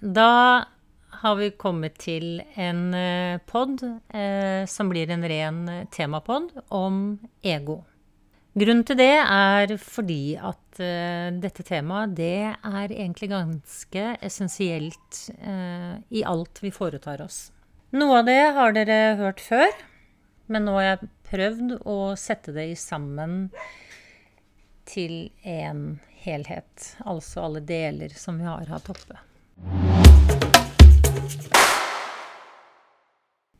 Da har vi kommet til en eh, pod eh, som blir en ren temapod om ego. Grunnen til det er fordi at eh, dette temaet det er egentlig ganske essensielt eh, i alt vi foretar oss. Noe av det har dere hørt før, men nå har jeg prøvd å sette det sammen til en helhet. Altså alle deler som vi har hatt oppe.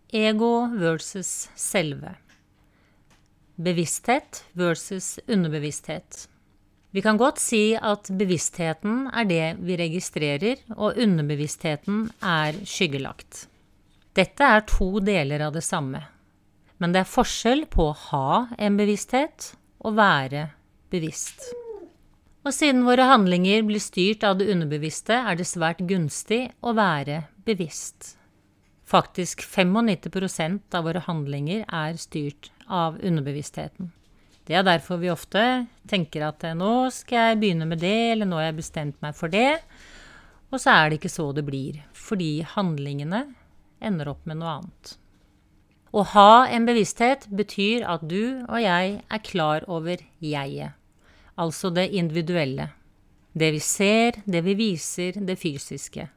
Ego versus selve. Bevissthet versus underbevissthet. Vi kan godt si at bevisstheten er det vi registrerer, og underbevisstheten er skyggelagt. Dette er to deler av det samme. Men det er forskjell på å ha en bevissthet og være bevisst. Og siden våre handlinger blir styrt av det underbevisste, er det svært gunstig å være bevisst. Faktisk 95% av våre handlinger er styrt av underbevisstheten. Det er derfor vi ofte tenker at nå skal jeg begynne med det, eller nå har jeg bestemt meg for det. Og så er det ikke så det blir, fordi handlingene ender opp med noe annet. Å ha en bevissthet betyr at du og jeg er klar over jeget altså det individuelle. Det vi ser, det vi viser, det fysiske.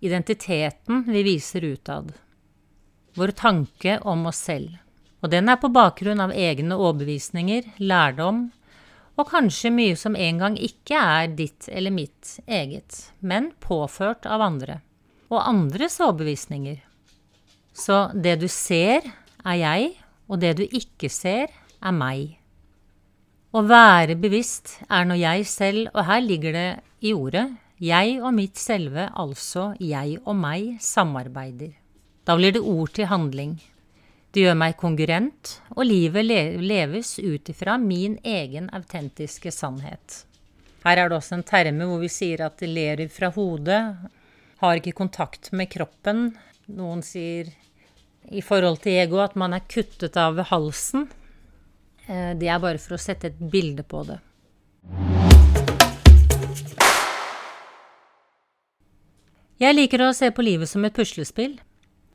Identiteten vi viser utad. Vår tanke om oss selv. Og den er på bakgrunn av egne overbevisninger, lærdom, og kanskje mye som en gang ikke er ditt eller mitt eget, men påført av andre. Og andres overbevisninger. Så det du ser, er jeg, og det du ikke ser, er meg. Å være bevisst er når jeg selv, og her ligger det i ordet, jeg og mitt selve, altså jeg og meg, samarbeider. Da blir det ord til handling. Det gjør meg konkurrent, og livet leves ut ifra min egen autentiske sannhet. Her er det også en terme hvor vi sier at det ler fra hodet, har ikke kontakt med kroppen. Noen sier i forhold til ego at man er kuttet av halsen. Eh, det er bare for å sette et bilde på det. Jeg liker å se på livet som et puslespill.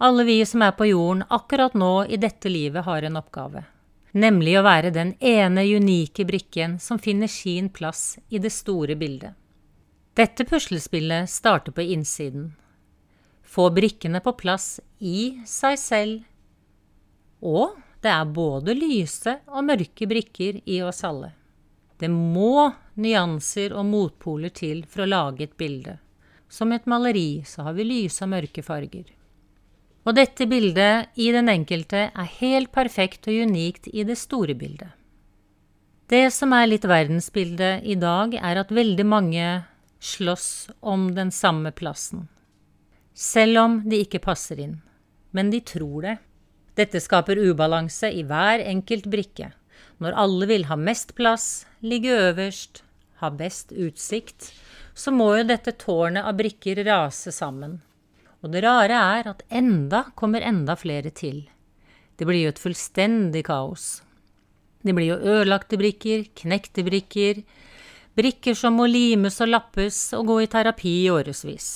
Alle vi som er på jorden akkurat nå i dette livet, har en oppgave. Nemlig å være den ene unike brikken som finner sin plass i det store bildet. Dette puslespillet starter på innsiden. Få brikkene på plass i seg selv og det er både lyse og mørke brikker i oss alle. Det må nyanser og motpoler til for å lage et bilde. Som et maleri så har vi lyse og mørke farger. Og dette bildet i den enkelte er helt perfekt og unikt i det store bildet. Det som er litt verdensbildet i dag, er at veldig mange slåss om den samme plassen. Selv om de ikke passer inn. Men de tror det. Dette skaper ubalanse i hver enkelt brikke. Når alle vil ha mest plass, ligge øverst, ha best utsikt, så må jo dette tårnet av brikker rase sammen. Og det rare er at enda kommer enda flere til. Det blir jo et fullstendig kaos. Det blir jo ødelagte brikker, knekte brikker, brikker som må limes og lappes og gå i terapi i årevis.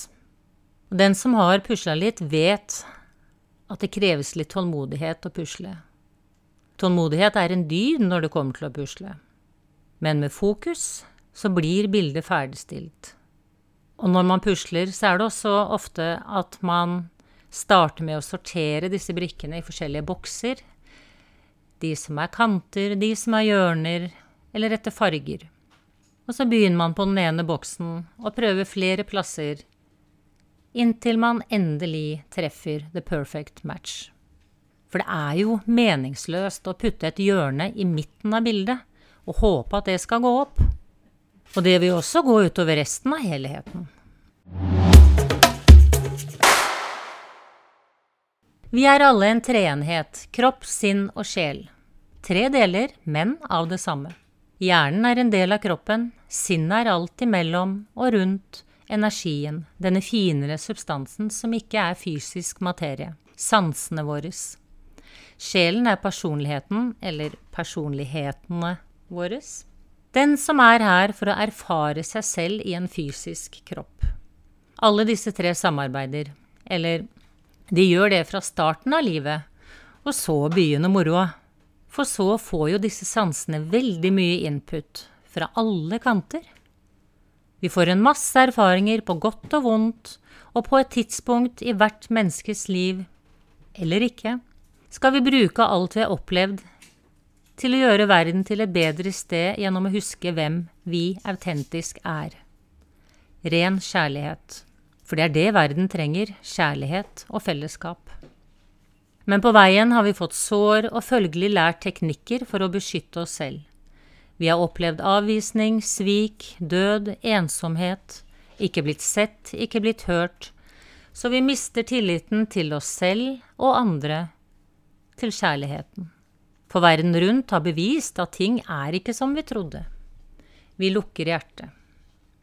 Den som har pusla litt, vet at det kreves litt tålmodighet å pusle. Tålmodighet er en dyd når det kommer til å pusle. Men med fokus så blir bildet ferdigstilt. Og når man pusler, så er det også ofte at man starter med å sortere disse brikkene i forskjellige bokser. De som er kanter, de som er hjørner, eller etter farger. Og så begynner man på den ene boksen og prøver flere plasser inntil man endelig treffer the perfect match. For det er jo meningsløst å putte et hjørne i midten av bildet og håpe at det skal gå opp. Og det vil også gå utover resten av helheten. Vi er alle en treenhet, kropp, sinn og sjel. Tre deler, men av det samme. Hjernen er en del av kroppen, sinnet er alt imellom og rundt, energien, denne finere substansen som ikke er fysisk materie, sansene våre. Sjelen er personligheten, eller personlighetene våre. Den som er her for å erfare seg selv i en fysisk kropp. Alle disse tre samarbeider, eller de gjør det fra starten av livet, og så begynner moroa. For så får jo disse sansene veldig mye input fra alle kanter. Vi får en masse erfaringer på godt og vondt, og på et tidspunkt i hvert menneskes liv, eller ikke, skal vi bruke alt vi har opplevd til å gjøre verden til et bedre sted gjennom å huske hvem vi autentisk er. Ren kjærlighet. For det er det verden trenger, kjærlighet og fellesskap. Men på veien har vi fått sår og følgelig lært teknikker for å beskytte oss selv. Vi har opplevd avvisning, svik, død, ensomhet, ikke blitt sett, ikke blitt hørt, så vi mister tilliten til oss selv og andre, til kjærligheten. For verden rundt har bevist at ting er ikke som vi trodde. Vi lukker hjertet.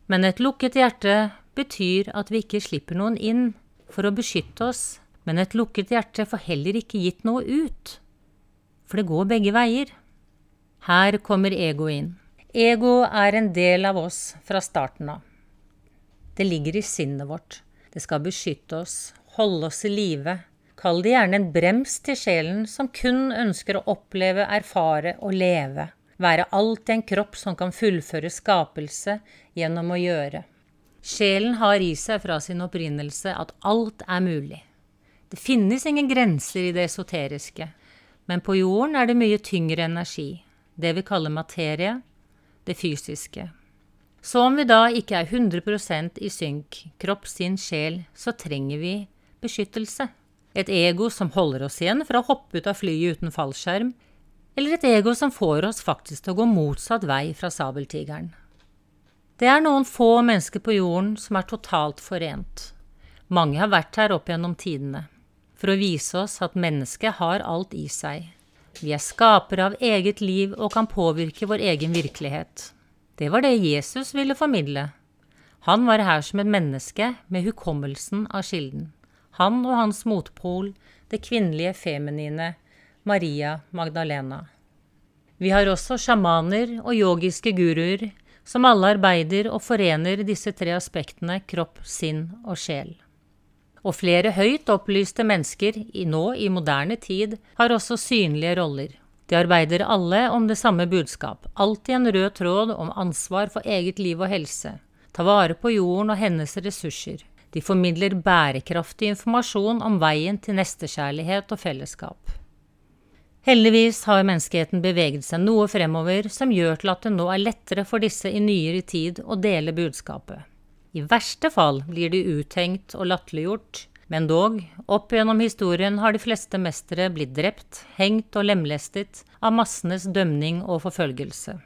Men et lukket hjerte betyr at vi ikke slipper noen inn for å beskytte oss, men et lukket hjerte får heller ikke gitt noe ut. For det går begge veier. Her kommer ego inn. Ego er en del av oss fra starten av. Det ligger i sinnet vårt. Det skal beskytte oss, holde oss i live. Kall det gjerne en brems til sjelen som kun ønsker å oppleve, erfare og leve. Være alltid en kropp som kan fullføre skapelse gjennom å gjøre. Sjelen har i seg fra sin opprinnelse at alt er mulig. Det finnes ingen grenser i det esoteriske, men på jorden er det mye tyngre energi det vi kaller materie, det fysiske. Så om vi da ikke er 100% i synk, kropp, sinn, sjel, så trenger vi beskyttelse. Et ego som holder oss igjen fra å hoppe ut av flyet uten fallskjerm, eller et ego som får oss faktisk til å gå motsatt vei fra sabeltigeren. Det er noen få mennesker på jorden som er totalt forent. Mange har vært her opp gjennom tidene, for å vise oss at mennesket har alt i seg, vi er skapere av eget liv og kan påvirke vår egen virkelighet. Det var det Jesus ville formidle. Han var her som et menneske med hukommelsen av kilden. Han og hans motpol, det kvinnelige feminine, Maria Magdalena. Vi har også sjamaner og yogiske guruer som alle arbeider og forener disse tre aspektene kropp, sinn og sjel. Og flere høyt opplyste mennesker nå i moderne tid har også synlige roller. De arbeider alle om det samme budskap, alltid en rød tråd om ansvar for eget liv og helse. Ta vare på jorden og hennes ressurser. De formidler bærekraftig informasjon om veien til nestekjærlighet og fellesskap. Heldigvis har menneskeheten beveget seg noe fremover som gjør til at det nå er lettere for disse i nyere tid å dele budskapet. I verste fall blir de uthengt og latterliggjort, men dog, opp gjennom historien har de fleste mestere blitt drept, hengt og lemlestet av massenes dømning og forfølgelse.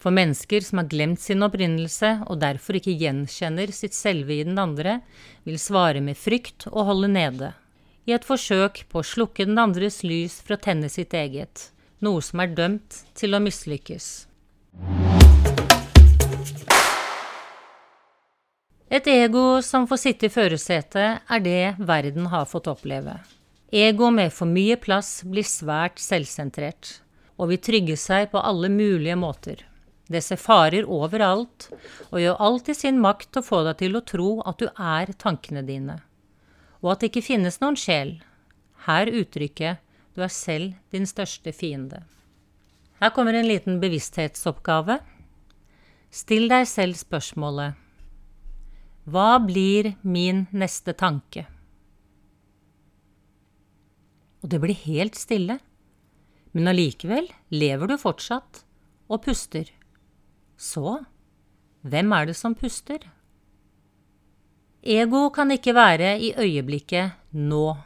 For mennesker som har glemt sin opprinnelse og derfor ikke gjenkjenner sitt selve i den andre, vil svare med frykt og holde nede, i et forsøk på å slukke den andres lys for å tenne sitt eget, noe som er dømt til å mislykkes. Et ego som får sitte i førersetet, er det verden har fått oppleve. Ego med for mye plass blir svært selvsentrert, og vil trygge seg på alle mulige måter. Det ser farer overalt, og gjør alt i sin makt å få deg til å tro at du er tankene dine, og at det ikke finnes noen sjel. Her uttrykket du er selv din største fiende. Her kommer en liten bevissthetsoppgave. Still deg selv spørsmålet hva blir min neste tanke? Og det blir helt stille, men allikevel lever du fortsatt og puster. Så, hvem er det som puster? Ego kan ikke være i øyeblikket nå,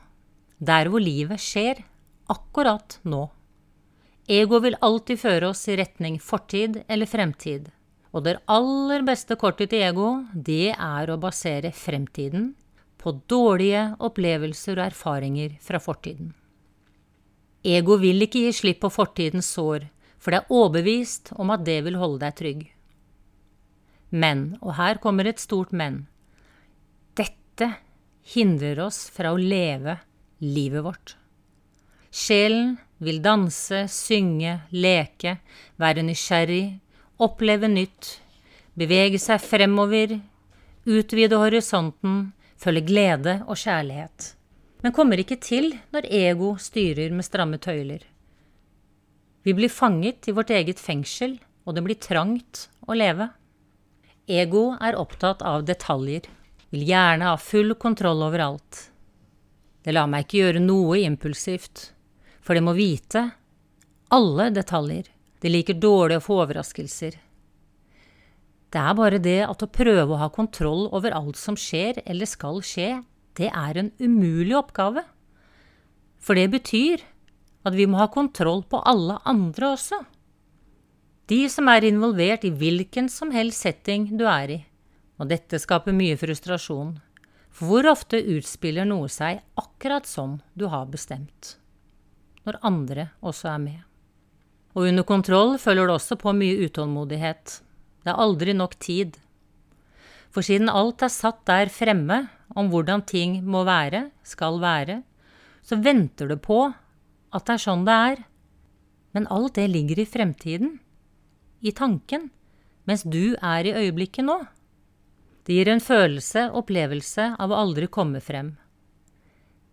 der hvor livet skjer, akkurat nå. Ego vil alltid føre oss i retning fortid eller fremtid. Og det aller beste kortet til ego, det er å basere fremtiden på dårlige opplevelser og erfaringer fra fortiden. Ego vil ikke gi slipp på fortidens sår, for det er overbevist om at det vil holde deg trygg. Men, og her kommer et stort men, dette hindrer oss fra å leve livet vårt. Sjelen vil danse, synge, leke, være nysgjerrig, oppleve nytt, bevege seg fremover, utvide horisonten, føle glede og kjærlighet, men kommer ikke til når ego styrer med stramme tøyler. Vi blir fanget i vårt eget fengsel, og det blir trangt å leve. Ego er opptatt av detaljer, vil gjerne ha full kontroll over alt. Det lar meg ikke gjøre noe impulsivt, for det må vite alle detaljer. Det liker dårlig å få overraskelser. Det er bare det at å prøve å ha kontroll over alt som skjer eller skal skje, det er en umulig oppgave. For det betyr at vi må ha kontroll på alle andre også. De som er involvert i hvilken som helst setting du er i. Og dette skaper mye frustrasjon. For hvor ofte utspiller noe seg akkurat sånn du har bestemt? Når andre også er med. Og under kontroll følger det også på mye utålmodighet. Det er aldri nok tid. For siden alt er satt der fremme om hvordan ting må være, skal være, så venter du på at det er sånn det er. Men alt det ligger i fremtiden, i tanken, mens du er i øyeblikket nå. Det gir en følelse, opplevelse, av å aldri komme frem.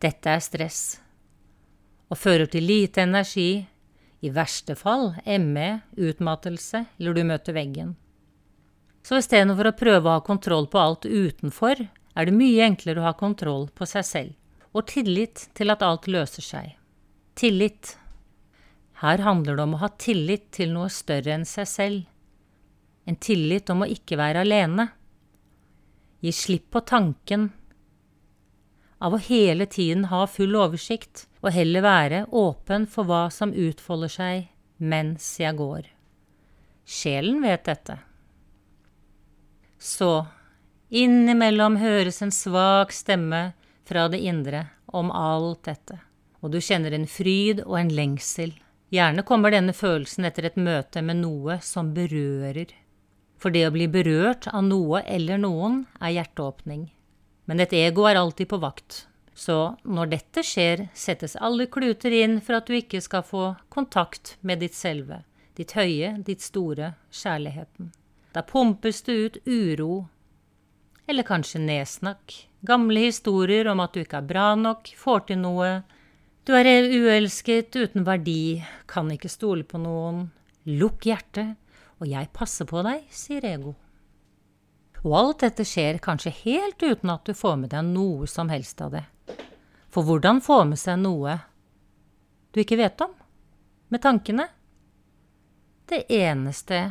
Dette er stress, og fører til lite energi, i verste fall ME, utmattelse, eller du møter veggen. Så istedenfor å prøve å ha kontroll på alt utenfor, er det mye enklere å ha kontroll på seg selv, og tillit til at alt løser seg. Tillit. Her handler det om å ha tillit til noe større enn seg selv. En tillit om å ikke være alene Gi slipp på tanken av å hele tiden ha full oversikt, og heller være åpen for hva som utfolder seg mens jeg går. Sjelen vet dette. Så, innimellom høres en svak stemme fra det indre om alt dette, og du kjenner en fryd og en lengsel. Gjerne kommer denne følelsen etter et møte med noe som berører for det å bli berørt av noe eller noen er hjerteåpning. Men et ego er alltid på vakt. Så når dette skjer, settes alle kluter inn for at du ikke skal få kontakt med ditt selve, ditt høye, ditt store, kjærligheten. Da pumpes det ut uro, eller kanskje nedsnakk, gamle historier om at du ikke er bra nok, får til noe, du er uelsket, uten verdi, kan ikke stole på noen, lukk hjertet, og jeg passer på deg, sier ego. Og alt dette skjer kanskje helt uten at du får med deg noe som helst av det. For hvordan få med seg noe du ikke vet om, med tankene? Det eneste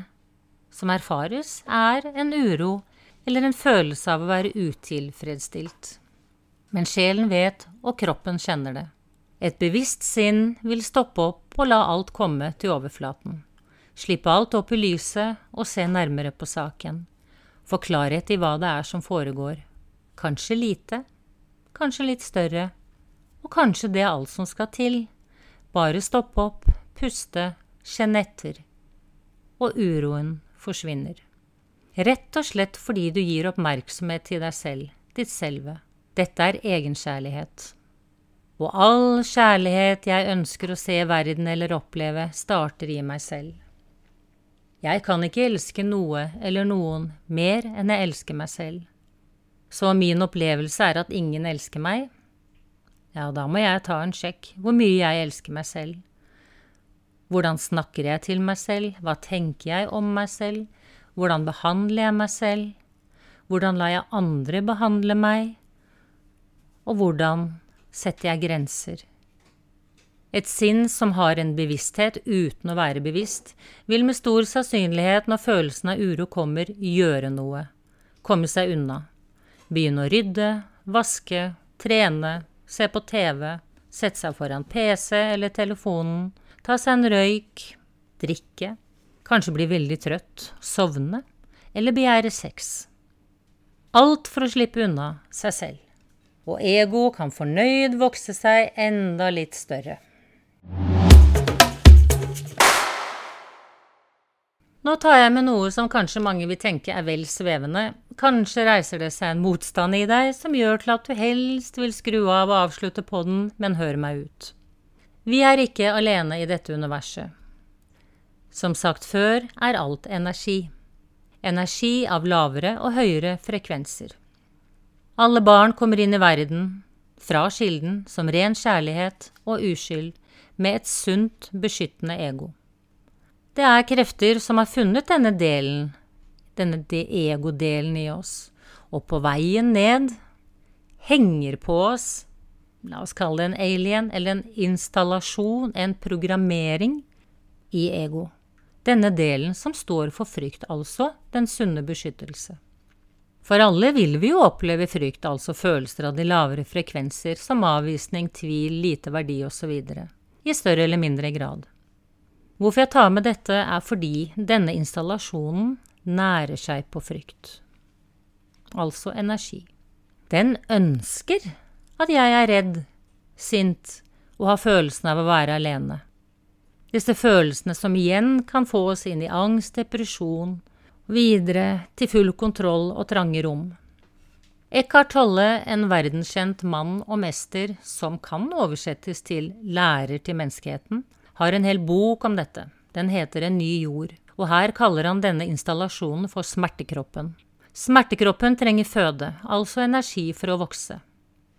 som erfares, er en uro eller en følelse av å være utilfredsstilt. Men sjelen vet, og kroppen kjenner det. Et bevisst sinn vil stoppe opp og la alt komme til overflaten. Slippe alt opp i lyset og se nærmere på saken. Få klarhet i hva det er som foregår. Kanskje lite, kanskje litt større, og kanskje det er alt som skal til. Bare stoppe opp, puste, kjenne etter. Og uroen forsvinner. Rett og slett fordi du gir oppmerksomhet til deg selv, ditt selve. Dette er egenkjærlighet. Og all kjærlighet jeg ønsker å se verden eller oppleve, starter i meg selv. Jeg kan ikke elske noe eller noen mer enn jeg elsker meg selv. Så min opplevelse er at ingen elsker meg? Ja, da må jeg ta en sjekk hvor mye jeg elsker meg selv. Hvordan snakker jeg til meg selv, hva tenker jeg om meg selv, hvordan behandler jeg meg selv, hvordan lar jeg andre behandle meg, og hvordan setter jeg grenser? Et sinn som har en bevissthet uten å være bevisst, vil med stor sannsynlighet når følelsen av uro kommer, gjøre noe, komme seg unna, begynne å rydde, vaske, trene, se på TV, sette seg foran PC eller telefonen, ta seg en røyk, drikke, kanskje bli veldig trøtt, sovne eller begjære sex. Alt for å slippe unna seg selv. Og ego kan fornøyd vokse seg enda litt større. Nå tar jeg med noe som kanskje mange vil tenke er vel svevende. Kanskje reiser det seg en motstand i deg som gjør til at du helst vil skru av og avslutte podden, men hør meg ut. Vi er ikke alene i dette universet. Som sagt før er alt energi. energi av lavere og høyere frekvenser. Alle barn kommer inn i verden fra kilden som ren kjærlighet og uskyld, med et sunt, beskyttende ego. Det er krefter som har funnet denne delen, denne ego-delen i oss, og på veien ned henger på oss, la oss kalle det en alien, eller en installasjon, en programmering, i ego. Denne delen som står for frykt, altså den sunne beskyttelse. For alle vil vi jo oppleve frykt, altså følelser av de lavere frekvenser, som avvisning, tvil, lite verdi osv., i større eller mindre grad. Hvorfor jeg tar med dette, er fordi denne installasjonen nærer seg på frykt, altså energi. Den ønsker at jeg er redd, sint og har følelsen av å være alene. Disse følelsene som igjen kan få oss inn i angst, depresjon, videre til full kontroll og trange rom. Eckhart Tolle, en verdenskjent mann og mester som kan oversettes til lærer til menneskeheten, har en hel bok om dette. Den heter En ny jord, og her kaller han denne installasjonen for smertekroppen. Smertekroppen trenger føde, altså energi for å vokse.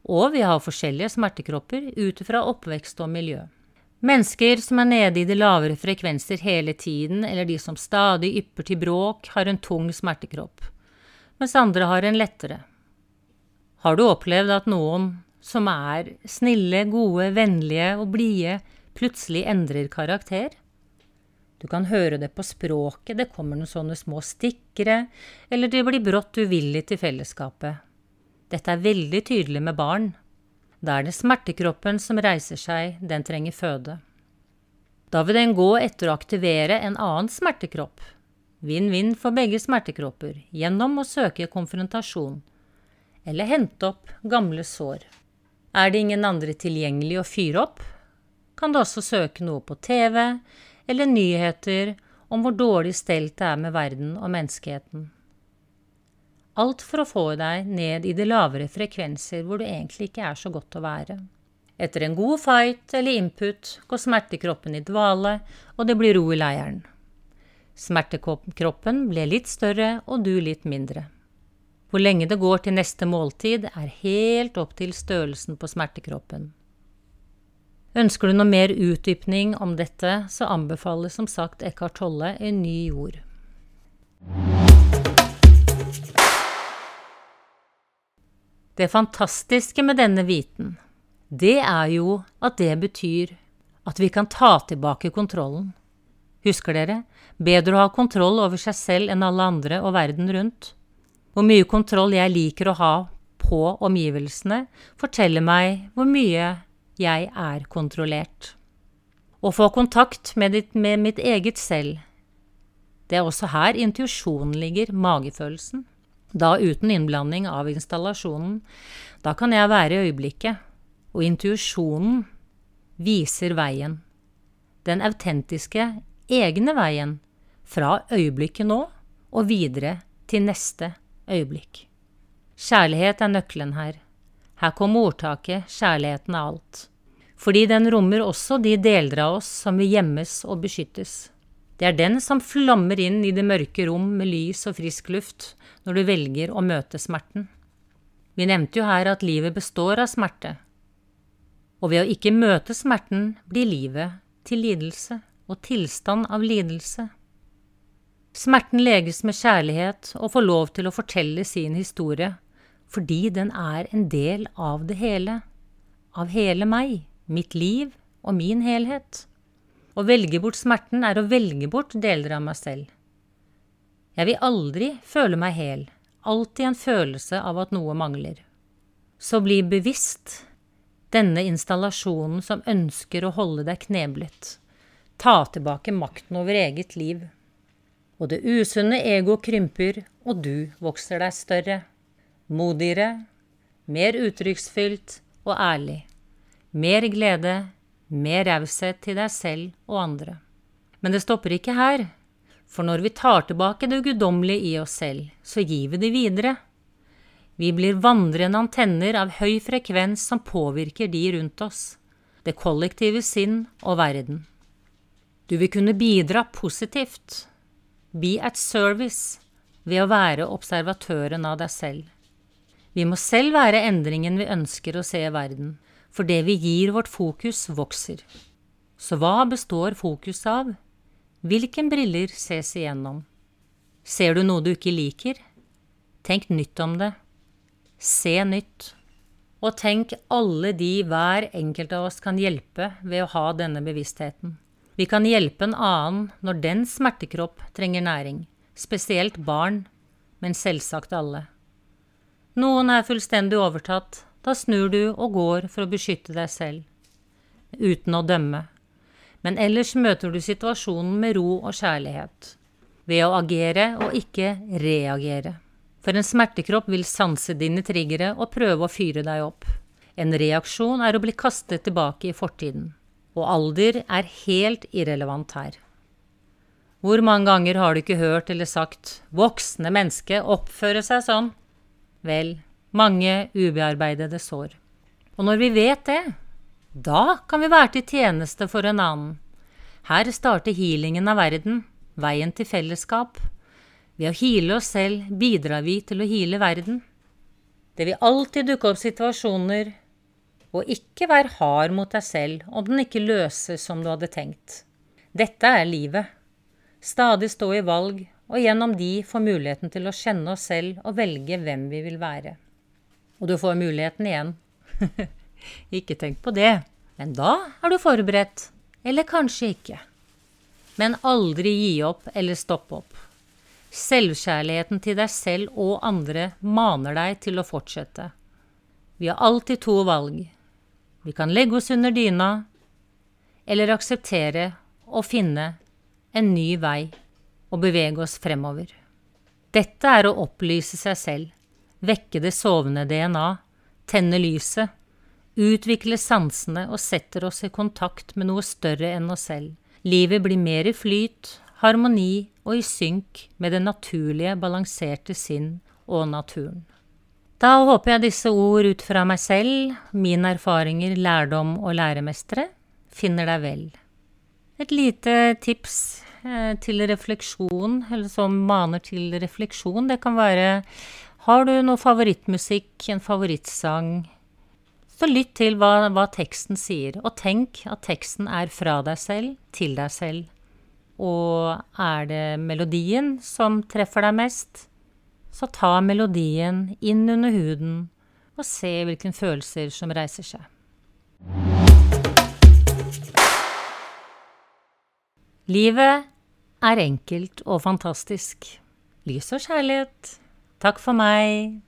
Og vi har forskjellige smertekropper ut fra oppvekst og miljø. Mennesker som er nede i de lavere frekvenser hele tiden, eller de som stadig ypper til bråk, har en tung smertekropp, mens andre har en lettere. Har du opplevd at noen som er snille, gode, vennlige og blide, plutselig endrer karakter? Du kan høre det på språket, det kommer noen sånne små stikkere, eller de blir brått uvillig til fellesskapet. Dette er veldig tydelig med barn. Da er det smertekroppen som reiser seg, den trenger føde. Da vil den gå etter å aktivere en annen smertekropp. Vinn-vinn for begge smertekropper, gjennom å søke konfrontasjon, eller hente opp gamle sår. Er det ingen andre tilgjengelig å fyre opp, kan du også søke noe på TV eller nyheter om hvor dårlig stelt det er med verden og menneskeheten. Alt for å få deg ned i de lavere frekvenser hvor du egentlig ikke er så godt å være. Etter en god fight eller input går smertekroppen i dvale, og det blir ro i leiren. Smertekroppen blir litt større og du litt mindre. Hvor lenge det går til neste måltid, er helt opp til størrelsen på smertekroppen. Ønsker du noe mer utdypning om dette, så anbefaler som sagt Eckhart Tolle En ny jord. Det fantastiske med denne viten, det er jo at det betyr at vi kan ta tilbake kontrollen. Husker dere, bedre å ha kontroll over seg selv enn alle andre og verden rundt. Hvor mye kontroll jeg liker å ha på omgivelsene, forteller meg hvor mye jeg er kontrollert. Å få kontakt med, ditt, med mitt eget selv, det er også her intuisjonen ligger, magefølelsen da uten innblanding av installasjonen. Da kan jeg være i øyeblikket, og intuisjonen viser veien. Den autentiske, egne veien fra øyeblikket nå og videre til neste øyeblikk. Kjærlighet er nøkkelen her. Her kommer ordtaket kjærligheten er alt. Fordi den rommer også de deler av oss som vil gjemmes og beskyttes. Det er den som flammer inn i det mørke rom med lys og frisk luft når du velger å møte smerten. Vi nevnte jo her at livet består av smerte, og ved å ikke møte smerten blir livet til lidelse og tilstand av lidelse. Smerten leges med kjærlighet og får lov til å fortelle sin historie, fordi den er en del av det hele, av hele meg, mitt liv og min helhet. Å velge bort smerten er å velge bort deler av meg selv. Jeg vil aldri føle meg hel, alltid en følelse av at noe mangler. Så bli bevisst denne installasjonen som ønsker å holde deg kneblet. Ta tilbake makten over eget liv. Og det usunne ego krymper, og du vokser deg større. Modigere, mer uttrykksfylt og ærlig. Mer glede, mer raushet til deg selv og andre. Men det stopper ikke her, for når vi tar tilbake det guddommelige i oss selv, så gir vi det videre. Vi blir vandrende antenner av høy frekvens som påvirker de rundt oss, det kollektive sinn og verden. Du vil kunne bidra positivt. Be at service. ved å være observatøren av deg selv. Vi må selv være endringen vi ønsker å se i verden, for det vi gir vårt fokus, vokser. Så hva består fokus av? Hvilken briller ses igjennom? Ser du noe du ikke liker? Tenk nytt om det. Se nytt. Og tenk alle de hver enkelt av oss kan hjelpe ved å ha denne bevisstheten. Vi kan hjelpe en annen når den smertekropp trenger næring, spesielt barn, men selvsagt alle. Noen er fullstendig overtatt, da snur du og går for å beskytte deg selv, uten å dømme. Men ellers møter du situasjonen med ro og kjærlighet, ved å agere og ikke reagere. For en smertekropp vil sanse dine triggere og prøve å fyre deg opp. En reaksjon er å bli kastet tilbake i fortiden. Og alder er helt irrelevant her. Hvor mange ganger har du ikke hørt eller sagt 'voksne menneske oppføre seg sånn'? Vel, mange ubearbeidede sår. Og når vi vet det, da kan vi være til tjeneste for en annen. Her starter healingen av verden, veien til fellesskap. Ved å heale oss selv bidrar vi til å heale verden. Det vil alltid dukke opp situasjoner, og ikke vær hard mot deg selv om den ikke løses som du hadde tenkt. Dette er livet. Stadig stå i valg og gjennom de få muligheten til å kjenne oss selv og velge hvem vi vil være. Og du får muligheten igjen. ikke tenk på det. Men da er du forberedt. Eller kanskje ikke. Men aldri gi opp eller stoppe opp. Selvkjærligheten til deg selv og andre maner deg til å fortsette. Vi har alltid to valg. Vi kan legge oss under dyna, eller akseptere og finne en ny vei og bevege oss fremover. Dette er å opplyse seg selv, vekke det sovende DNA, tenne lyset, utvikle sansene og setter oss i kontakt med noe større enn oss selv. Livet blir mer i flyt, harmoni og i synk med det naturlige, balanserte sinn og naturen. Da håper jeg disse ord ut fra meg selv, mine erfaringer, lærdom og læremestere, finner deg vel. Et lite tips Eh, til refleksjon, eller som maner til refleksjon. Det kan være Har du noe favorittmusikk, en favorittsang? Så lytt til hva, hva teksten sier, og tenk at teksten er fra deg selv, til deg selv. Og er det melodien som treffer deg mest, så ta melodien inn under huden og se hvilke følelser som reiser seg. Livet er enkelt og fantastisk. Lys og kjærlighet. Takk for meg.